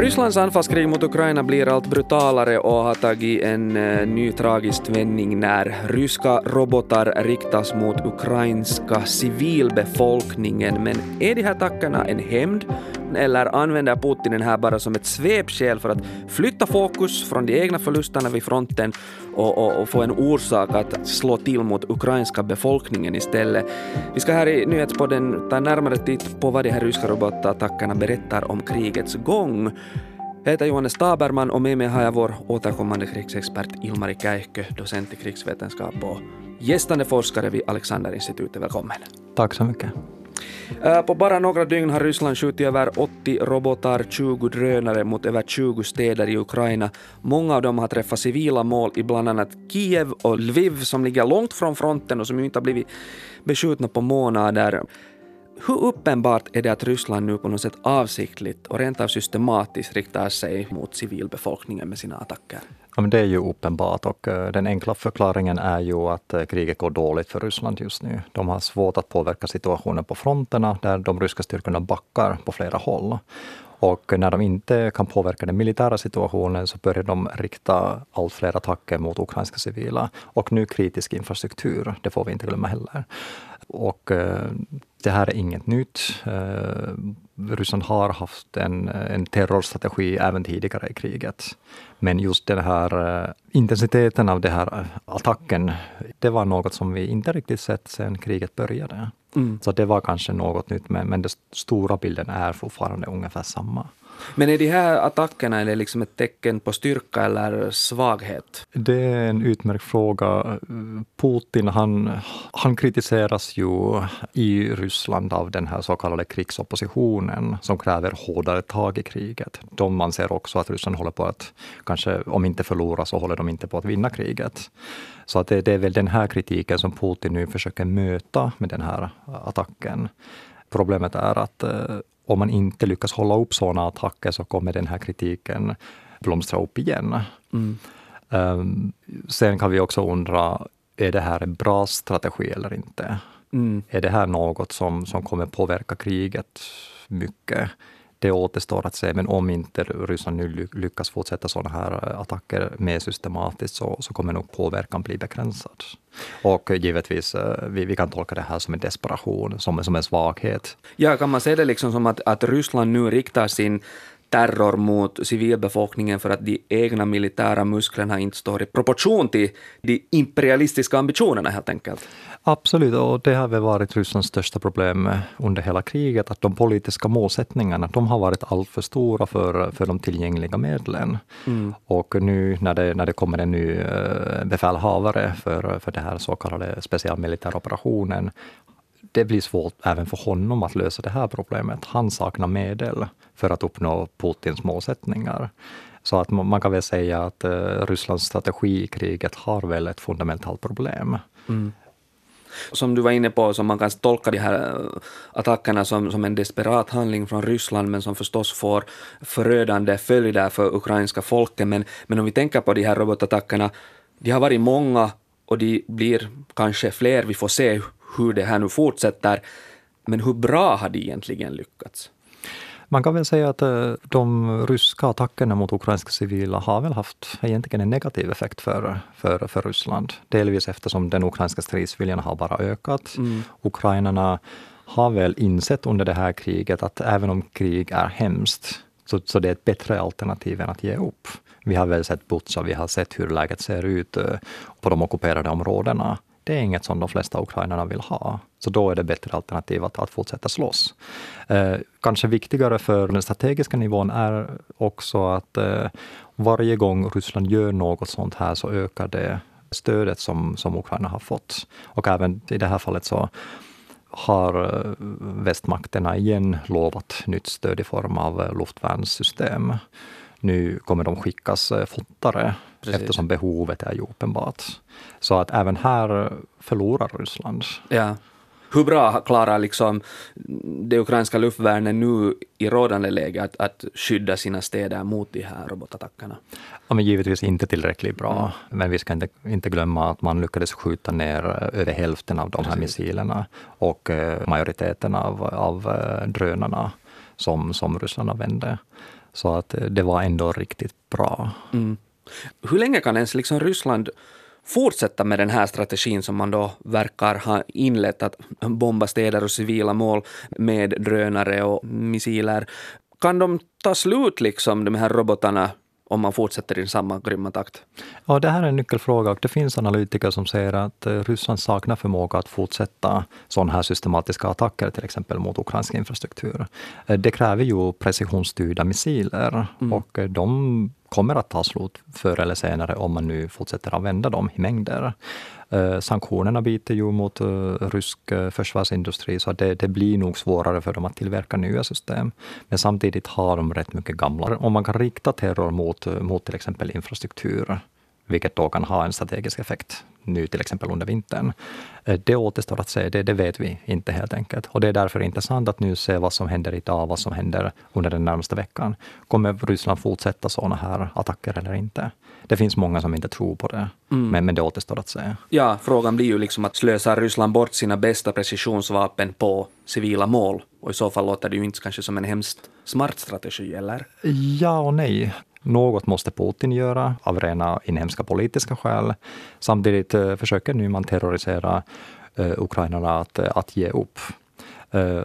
Rysslands anfallskrig mot Ukraina blir allt brutalare och har tagit en eh, ny tragisk vändning när ryska robotar riktas mot ukrainska civilbefolkningen. Men är de här attackerna en hämnd eller använder Putin den här bara som ett svepskäl för att flytta fokus från de egna förlusterna vid fronten och, och, och, få en orsak att slå till mot ukrainska befolkningen istället. Vi ska här i nyhetspodden ta närmare titt på vad de här ryska robotattackerna berättar om krigets gång. Jag heter Johannes Taberman och med mig har jag vår återkommande krigsexpert Ilmari Käihkö, docent i krigsvetenskap och gästande forskare vid Alexanderinstitutet. Välkommen. Tack så mycket. Äh, på bara några dygn har Ryssland skjutit över 80 robotar, 20 drönare mot över 20 städer i Ukraina. Många av dem har träffat civila mål i bland annat Kiev och Lviv som ligger långt från fronten och som ju inte har blivit beskjutna på månader. Hur uppenbart är det att Ryssland nu på något sätt avsiktligt och rent av systematiskt riktar sig mot civilbefolkningen med sina attacker? Ja, men det är ju uppenbart och eh, den enkla förklaringen är ju att eh, kriget går dåligt för Ryssland just nu. De har svårt att påverka situationen på fronterna där de ryska styrkorna backar på flera håll. Och när de inte kan påverka den militära situationen så börjar de rikta allt fler attacker mot ukrainska civila. Och nu kritisk infrastruktur, det får vi inte glömma heller. Och eh, det här är inget nytt. Eh, Ryssland har haft en, en terrorstrategi även tidigare i kriget. Men just den här eh, intensiteten av den här attacken, det var något som vi inte riktigt sett sedan kriget började. Mm. Så det var kanske något nytt, men, men den stora bilden är fortfarande ungefär samma. Men är de här attackerna är det liksom ett tecken på styrka eller svaghet? Det är en utmärkt fråga. Putin han, han kritiseras ju i Ryssland av den här så kallade krigsoppositionen som kräver hårdare tag i kriget. De anser också att Ryssland håller på att, kanske om inte förlora så håller de inte på att vinna kriget. Så att det, det är väl den här kritiken som Putin nu försöker möta med den här attacken. Problemet är att eh, om man inte lyckas hålla upp sådana attacker så kommer den här kritiken blomstra upp igen. Mm. Um, sen kan vi också undra, är det här en bra strategi eller inte? Mm. Är det här något som, som kommer påverka kriget mycket? Det återstår att se, men om inte Ryssland nu lyckas fortsätta sådana här eh, attacker mer systematiskt så, så kommer nog påverkan bli begränsad. Och givetvis, eh, vi, vi kan tolka det här som en desperation, som, som en svaghet. Ja, kan man se det liksom som att, att Ryssland nu riktar sin terror mot civilbefolkningen för att de egna militära musklerna inte står i proportion till de imperialistiska ambitionerna helt enkelt. Absolut, och det har väl varit Rysslands största problem under hela kriget, att de politiska målsättningarna, de har varit alltför stora för, för de tillgängliga medlen. Mm. Och nu när det, när det kommer en ny eh, befälhavare för, för det här så kallade specialmilitära operationen, det blir svårt även för honom att lösa det här problemet. Han saknar medel för att uppnå Putins målsättningar. Så att man kan väl säga att eh, Rysslands strategi i kriget har väl ett fundamentalt problem. Mm. Som du var inne på, så man kan tolka de här eh, attackerna som, som en desperat handling från Ryssland, men som förstås får förödande följder för ukrainska folket. Men, men om vi tänker på de här robotattackerna, de har varit många och de blir kanske fler. Vi får se hur det här nu fortsätter. Men hur bra har de egentligen lyckats? Man kan väl säga att eh, de ryska attackerna mot ukrainska civila har väl haft egentligen en negativ effekt för, för, för Ryssland. Delvis eftersom den ukrainska stridsviljan har bara ökat. Mm. Ukrainarna har väl insett under det här kriget att även om krig är hemskt, så, så det är ett bättre alternativ än att ge upp. Vi har väl sett Butja, vi har sett hur läget ser ut eh, på de ockuperade områdena det är inget som de flesta ukrainarna vill ha. Så då är det bättre alternativ att, att fortsätta slåss. Eh, kanske viktigare för den strategiska nivån är också att eh, varje gång Ryssland gör något sånt här så ökar det stödet som, som Ukraina har fått. Och även i det här fallet så har eh, västmakterna igen lovat nytt stöd i form av eh, luftvärnssystem. Nu kommer de skickas eh, fortare Precis. eftersom behovet är ju uppenbart. Så att även här förlorar Ryssland. Ja. Hur bra klarar liksom det ukrainska luftvärnet nu i rådande läge att, att skydda sina städer mot de här robotattackerna? Ja, men givetvis inte tillräckligt bra, mm. men vi ska inte, inte glömma att man lyckades skjuta ner över hälften av de här Precis. missilerna och eh, majoriteten av, av eh, drönarna som, som Ryssland använde. Så att eh, det var ändå riktigt bra. Mm. Hur länge kan ens liksom Ryssland fortsätta med den här strategin som man då verkar ha inlett, att bomba städer och civila mål med drönare och missiler. Kan de ta slut, liksom, de här robotarna, om man fortsätter i samma grymma takt? Ja, det här är en nyckelfråga och det finns analytiker som säger att eh, Ryssland saknar förmåga att fortsätta sådana här systematiska attacker, till exempel mot ukrainsk infrastruktur. Eh, det kräver ju precisionsstyrda missiler mm. och eh, de kommer att ta slut förr eller senare om man nu fortsätter använda dem i mängder. Eh, sanktionerna biter ju mot eh, rysk eh, försvarsindustri, så det, det, blir nog svårare för dem att tillverka nya system. Men samtidigt har de rätt mycket gamla. Om man kan rikta terror mot, mot till exempel infrastruktur, vilket då kan ha en strategisk effekt nu till exempel under vintern. Eh, det återstår att se, det, det, vet vi inte helt enkelt. Och det är därför intressant att nu se vad som händer idag, vad som händer under den närmaste veckan. Kommer Ryssland fortsätta sådana här attacker eller inte? Det finns många som inte tror på det, mm. men, men det återstår att se. Ja, frågan blir ju liksom att slösar Ryssland bort sina bästa precisionsvapen på civila mål? Och i så fall låter det ju inte kanske som en hemskt smart strategi, eller? Ja och nej. Något måste Putin göra av rena inhemska politiska skäl. Samtidigt eh, försöker nu man terrorisera eh, ukrainarna att, eh, att ge upp.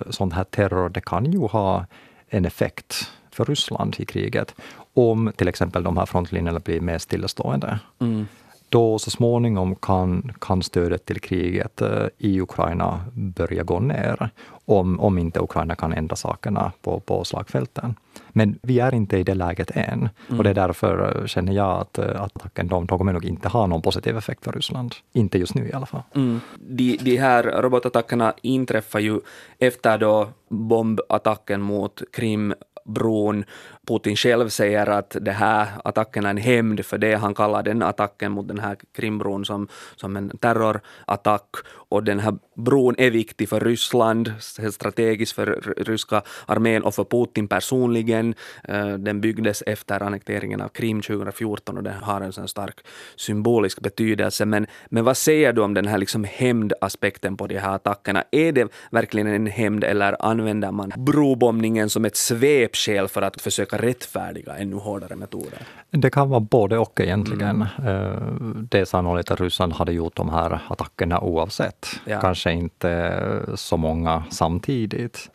Sån här terror det kan ju ha en effekt för Ryssland i kriget om till exempel de här frontlinjerna blir mer stillastående. Mm då så småningom kan, kan stödet till kriget eh, i Ukraina börja gå ner, om, om inte Ukraina kan ändra sakerna på, på slagfälten. Men vi är inte i det läget än mm. och det är därför eh, känner jag att, eh, att attacken de, de kommer nog inte ha någon positiv effekt för Ryssland. Inte just nu i alla fall. Mm. De, de här robotattackerna inträffar ju efter då bombattacken mot Krim bron. Putin själv säger att det här attacken är en hämnd för det. Han kallar den attacken mot den här Krimbron som, som en terrorattack. Och den här bron är viktig för Ryssland, strategiskt för ryska armén och för Putin personligen. Eh, den byggdes efter annekteringen av Krim 2014 och den har en sån stark symbolisk betydelse. Men, men vad säger du om den här liksom hämndaspekten på de här attackerna? Är det verkligen en hämnd eller använder man brobombningen som ett svepskäl för att försöka rättfärdiga ännu hårdare metoder? Det kan vara både och egentligen. Mm. Det är sannolikt att Ryssland hade gjort de här attackerna oavsett. Ja. Kanske inte så många samtidigt.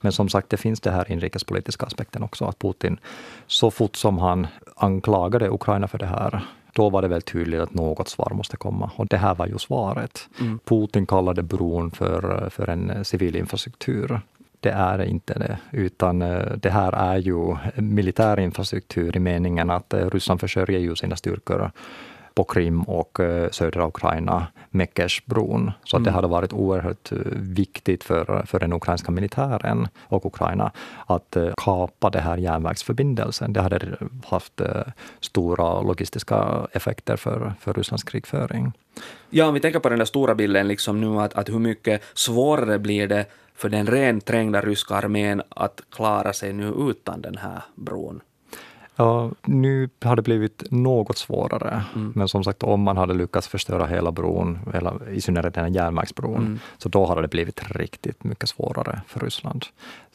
Men som sagt, det finns det här inrikespolitiska aspekten också, att Putin så fort som han anklagade Ukraina för det här, då var det väl tydligt att något svar måste komma. Och det här var ju svaret. Mm. Putin kallade bron för, för en civil infrastruktur det är inte det, utan eh, det här är ju militär infrastruktur i meningen att eh, Ryssland försörjer ju sina styrkor på Krim och eh, södra Ukraina, Mekeshbron. Så att det mm. hade varit oerhört viktigt för, för den ukrainska militären och Ukraina att kapa det här järnvägsförbindelsen. Det hade haft stora logistiska effekter för, för Rysslands krigföring. Ja, om vi tänker på den där stora bilden, liksom nu att, att hur mycket svårare blir det för den rent trängda ryska armén att klara sig nu utan den här bron? Ja, nu har det blivit något svårare, mm. men som sagt om man hade lyckats förstöra hela bron, eller i synnerhet den här järnvägsbron, mm. så då hade det blivit riktigt mycket svårare för Ryssland.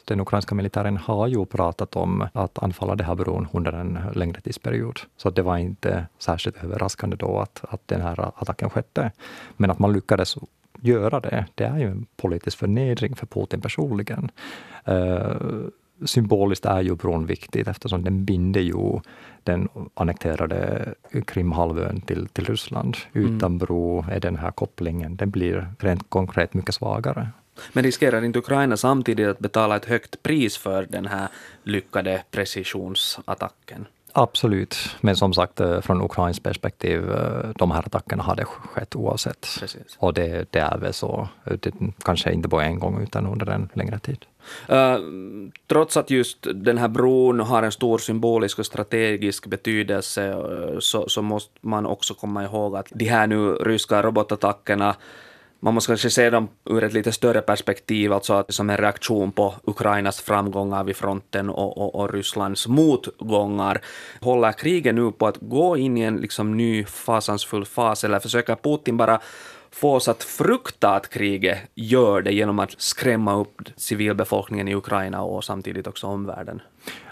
Den ukrainska militären har ju pratat om att anfalla den här bron under en längre tidsperiod, så det var inte särskilt överraskande då att, att den här attacken skedde. Men att man lyckades göra det, det är ju en politisk förnedring för Putin personligen. Uh, symboliskt är ju bron viktigt eftersom den binder ju den annekterade Krimhalvön till, till Ryssland. Mm. Utan bro är den här kopplingen, den blir rent konkret mycket svagare. Men riskerar inte Ukraina samtidigt att betala ett högt pris för den här lyckade precisionsattacken? Absolut, men som sagt eh, från Ukrains perspektiv, eh, de här attackerna hade skett oavsett. Precis. Och det, det, är väl så, det, kanske inte bara en gång utan under en längre tid. Uh, trots att just den här bron har en stor symbolisk och strategisk betydelse så, så måste man också komma ihåg att de här nu ryska robotattackerna man måste kanske se dem ur ett lite större perspektiv, alltså att som en reaktion på Ukrainas framgångar vid fronten och, och, och Rysslands motgångar. Håller kriget nu på att gå in i en liksom ny fasansfull fas, eller försöker Putin bara få oss att frukta att kriget gör det genom att skrämma upp civilbefolkningen i Ukraina och samtidigt också omvärlden?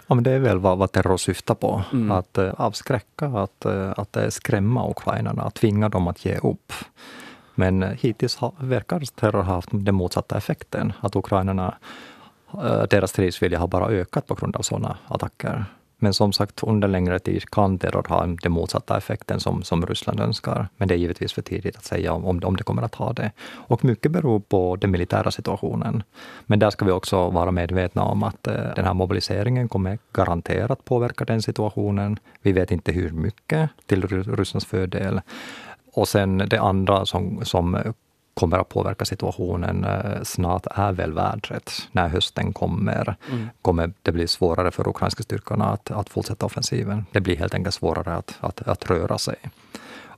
Ja, men det är väl vad, vad terror syftar på, mm. att uh, avskräcka, att, uh, att uh, skrämma ukrainarna, att tvinga dem att ge upp. Men hittills verkar terror ha haft den motsatta effekten, att ukrainarna, eh, deras stridsvilja har bara ökat på grund av sådana attacker. Men som sagt, under längre tid kan terror ha den motsatta effekten som, som Ryssland önskar. Men det är givetvis för tidigt att säga om, om det kommer att ha det. Och mycket beror på den militära situationen. Men där ska vi också vara medvetna om att eh, den här mobiliseringen kommer garanterat påverka den situationen. Vi vet inte hur mycket till Rysslands fördel. Och sen det andra som, som kommer att påverka situationen eh, snart är väl vädret. När hösten kommer, mm. kommer det bli svårare för ukrainska styrkorna att, att fortsätta offensiven. Det blir helt enkelt svårare att, att, att röra sig.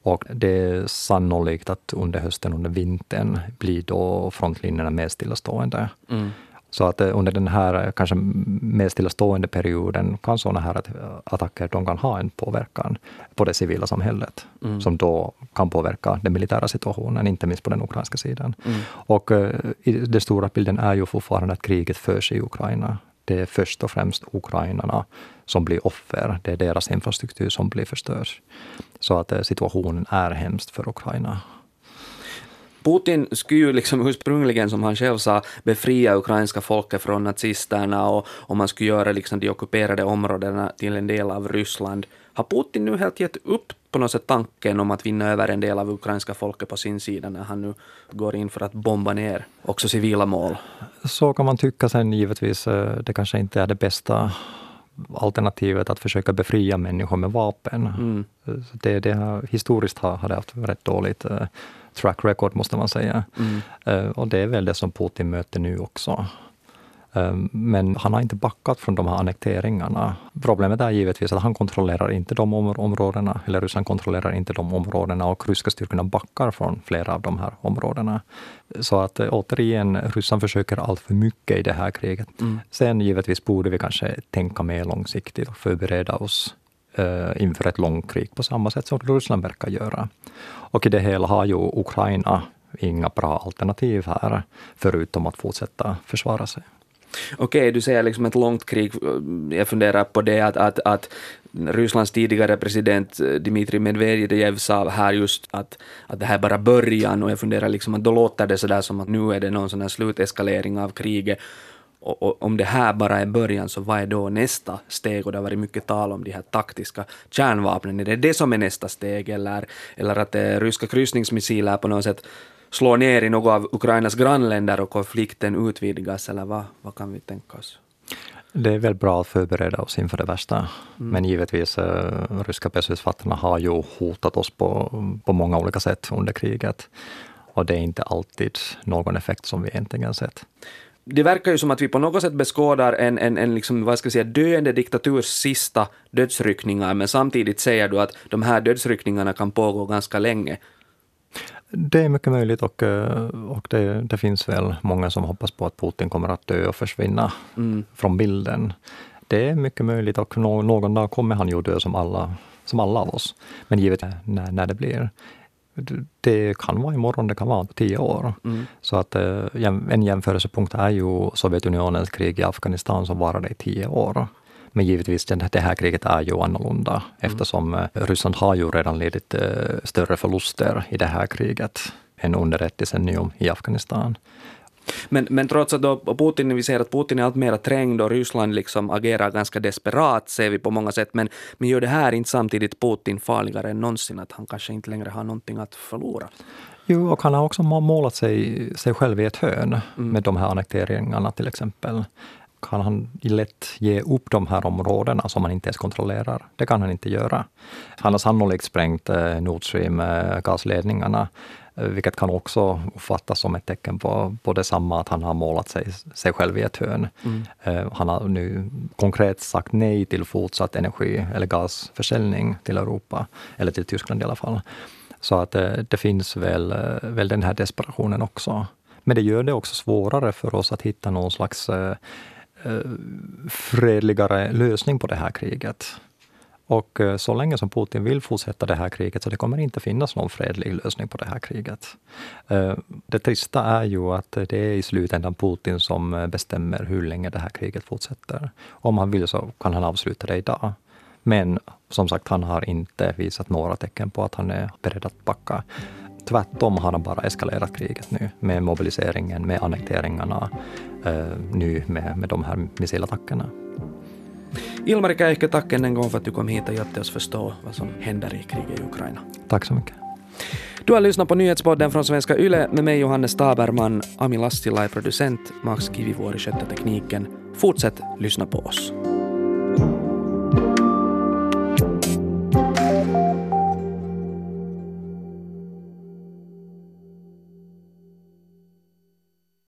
Och det är sannolikt att under hösten, under vintern, blir då frontlinjerna mer stillastående. Mm. Så att eh, under den här eh, kanske mer stillastående perioden kan sådana här attacker de kan ha en påverkan på det civila samhället, mm. som då kan påverka den militära situationen, inte minst på den ukrainska sidan. Mm. Och den stora bilden är ju fortfarande att kriget förs i Ukraina. Det är först och främst ukrainarna som blir offer. Det är deras infrastruktur som blir förstörd. Så att situationen är hemskt för Ukraina. Putin skulle ju liksom ursprungligen, som han själv sa, befria ukrainska folket från nazisterna och, och man skulle göra liksom de ockuperade områdena till en del av Ryssland. Har Putin nu helt gett upp på något sätt tanken om att vinna över en del av ukrainska folket på sin sida när han nu går in för att bomba ner också civila mål? Så kan man tycka sen givetvis. Eh, det kanske inte är det bästa alternativet att försöka befria människor med vapen. Mm. Det, det, historiskt har, har det haft rätt dåligt eh, track record, måste man säga. Mm. Uh, och det är väl det som Putin möter nu också. Uh, men han har inte backat från de här annekteringarna. Problemet är givetvis att han kontrollerar inte de områdena, eller Ryssland kontrollerar inte de områdena och ryska styrkorna backar från flera av de här områdena. Så att uh, återigen, Ryssland försöker allt för mycket i det här kriget. Mm. Sen givetvis borde vi kanske tänka mer långsiktigt och förbereda oss eh, inför ett långkrig på samma sätt som Ryssland verkar göra. Och i det hela har ju Ukraina inga bra alternativ här, förutom att fortsätta försvara sig. Okej, okay, du säger liksom ett långt krig. Jag funderar på det att, att, att Rysslands tidigare president eh, Dmitrij Medvedev sa här just att, att det här är bara början och jag funderar liksom att då låter det sådär som att nu är det någon sån här sluteskalering av kriget och, och, om det här bara är början, så vad är då nästa steg? Och det har varit mycket tal om de här taktiska kärnvapnen. Är det det som är nästa steg? Eller, eller att eh, ryska kryssningsmissiler på något sätt slår ner i något av Ukrainas grannländer och konflikten utvidgas? Eller vad, vad kan vi tänka oss? Det är väl bra att förbereda oss inför det värsta. Mm. Men givetvis, eh, ryska beslutsfattarna har ju hotat oss på, på många olika sätt under kriget. Och det är inte alltid någon effekt som vi egentligen sett det verkar ju som att vi på något sätt beskådar en, en, en liksom, vad ska jag säga, döende diktaturs sista dödsryckningar, men samtidigt säger du att de här dödsryckningarna kan pågå ganska länge. Det är mycket möjligt och, eh, och det, det, finns väl många som hoppas på att Putin kommer att dö och försvinna mm. från bilden. Det är mycket möjligt och någon dag kommer han ju dö som alla, som alla av oss. Men givet när, när det blir det kan vara imorgon, det kan vara tio år. Mm. Så att eh, en jämförelsepunkt är ju Sovjetunionens krig i Afghanistan som varade i tio år. Men givetvis, det här kriget är ju annorlunda mm. eftersom eh, Ryssland har ju redan lidit eh, större förluster i det här kriget än under ett decennium i Afghanistan. Men, men trots att då Putin, vi ser att Putin är allt mer trängd och Ryssland liksom agerar ganska desperat, ser vi på många sätt, men, men gör det här inte samtidigt Putin farligare än någonsin, att han kanske inte längre har någonting att förlora? Jo, och han har också målat sig, sig själv i ett hörn mm. med de här annekteringarna till exempel kan han lätt ge upp de här områdena som han inte ens kontrollerar. Det kan han inte göra. Han har sannolikt sprängt eh, Nord Stream eh, gasledningarna Eh, vilket kan också uppfattas som ett tecken på, på detsamma, att han har målat sig, sig själv i ett hörn. Mm. Han har nu konkret sagt nej till fortsatt energi eller gasförsäljning till Europa, eller till Tyskland i alla fall. Så att det, finns väl, väl den här desperationen också. Men det gör det också svårare för oss att hitta någon slags Eh, fredligare lösning på det här kriget. Och eh, så länge som Putin vill fortsätta det här kriget så det kommer inte finnas någon fredlig lösning på det här kriget. Eh, det trista är ju att det är i slutändan Putin som bestämmer hur länge det här kriget fortsätter. Om han vill så kan han avsluta det idag. Men som sagt, han har inte visat några tecken på att han är beredd att backa. Tvärtom har han bara eskalerat kriget nu med mobiliseringen, med annekteringarna, nu med, med de här missilattackerna. Ilmari Käihkö, tack än en gång för att du kom hit och hjälpte oss förstå vad som händer i kriget i Ukraina. Tack så mycket. Du har lyssnat på nyhetspodden från Svenska Yle med mig Johannes Taberman, Ami Lassila är producent, Max Kivivuori skötte tekniken. Fortsätt lyssna på oss.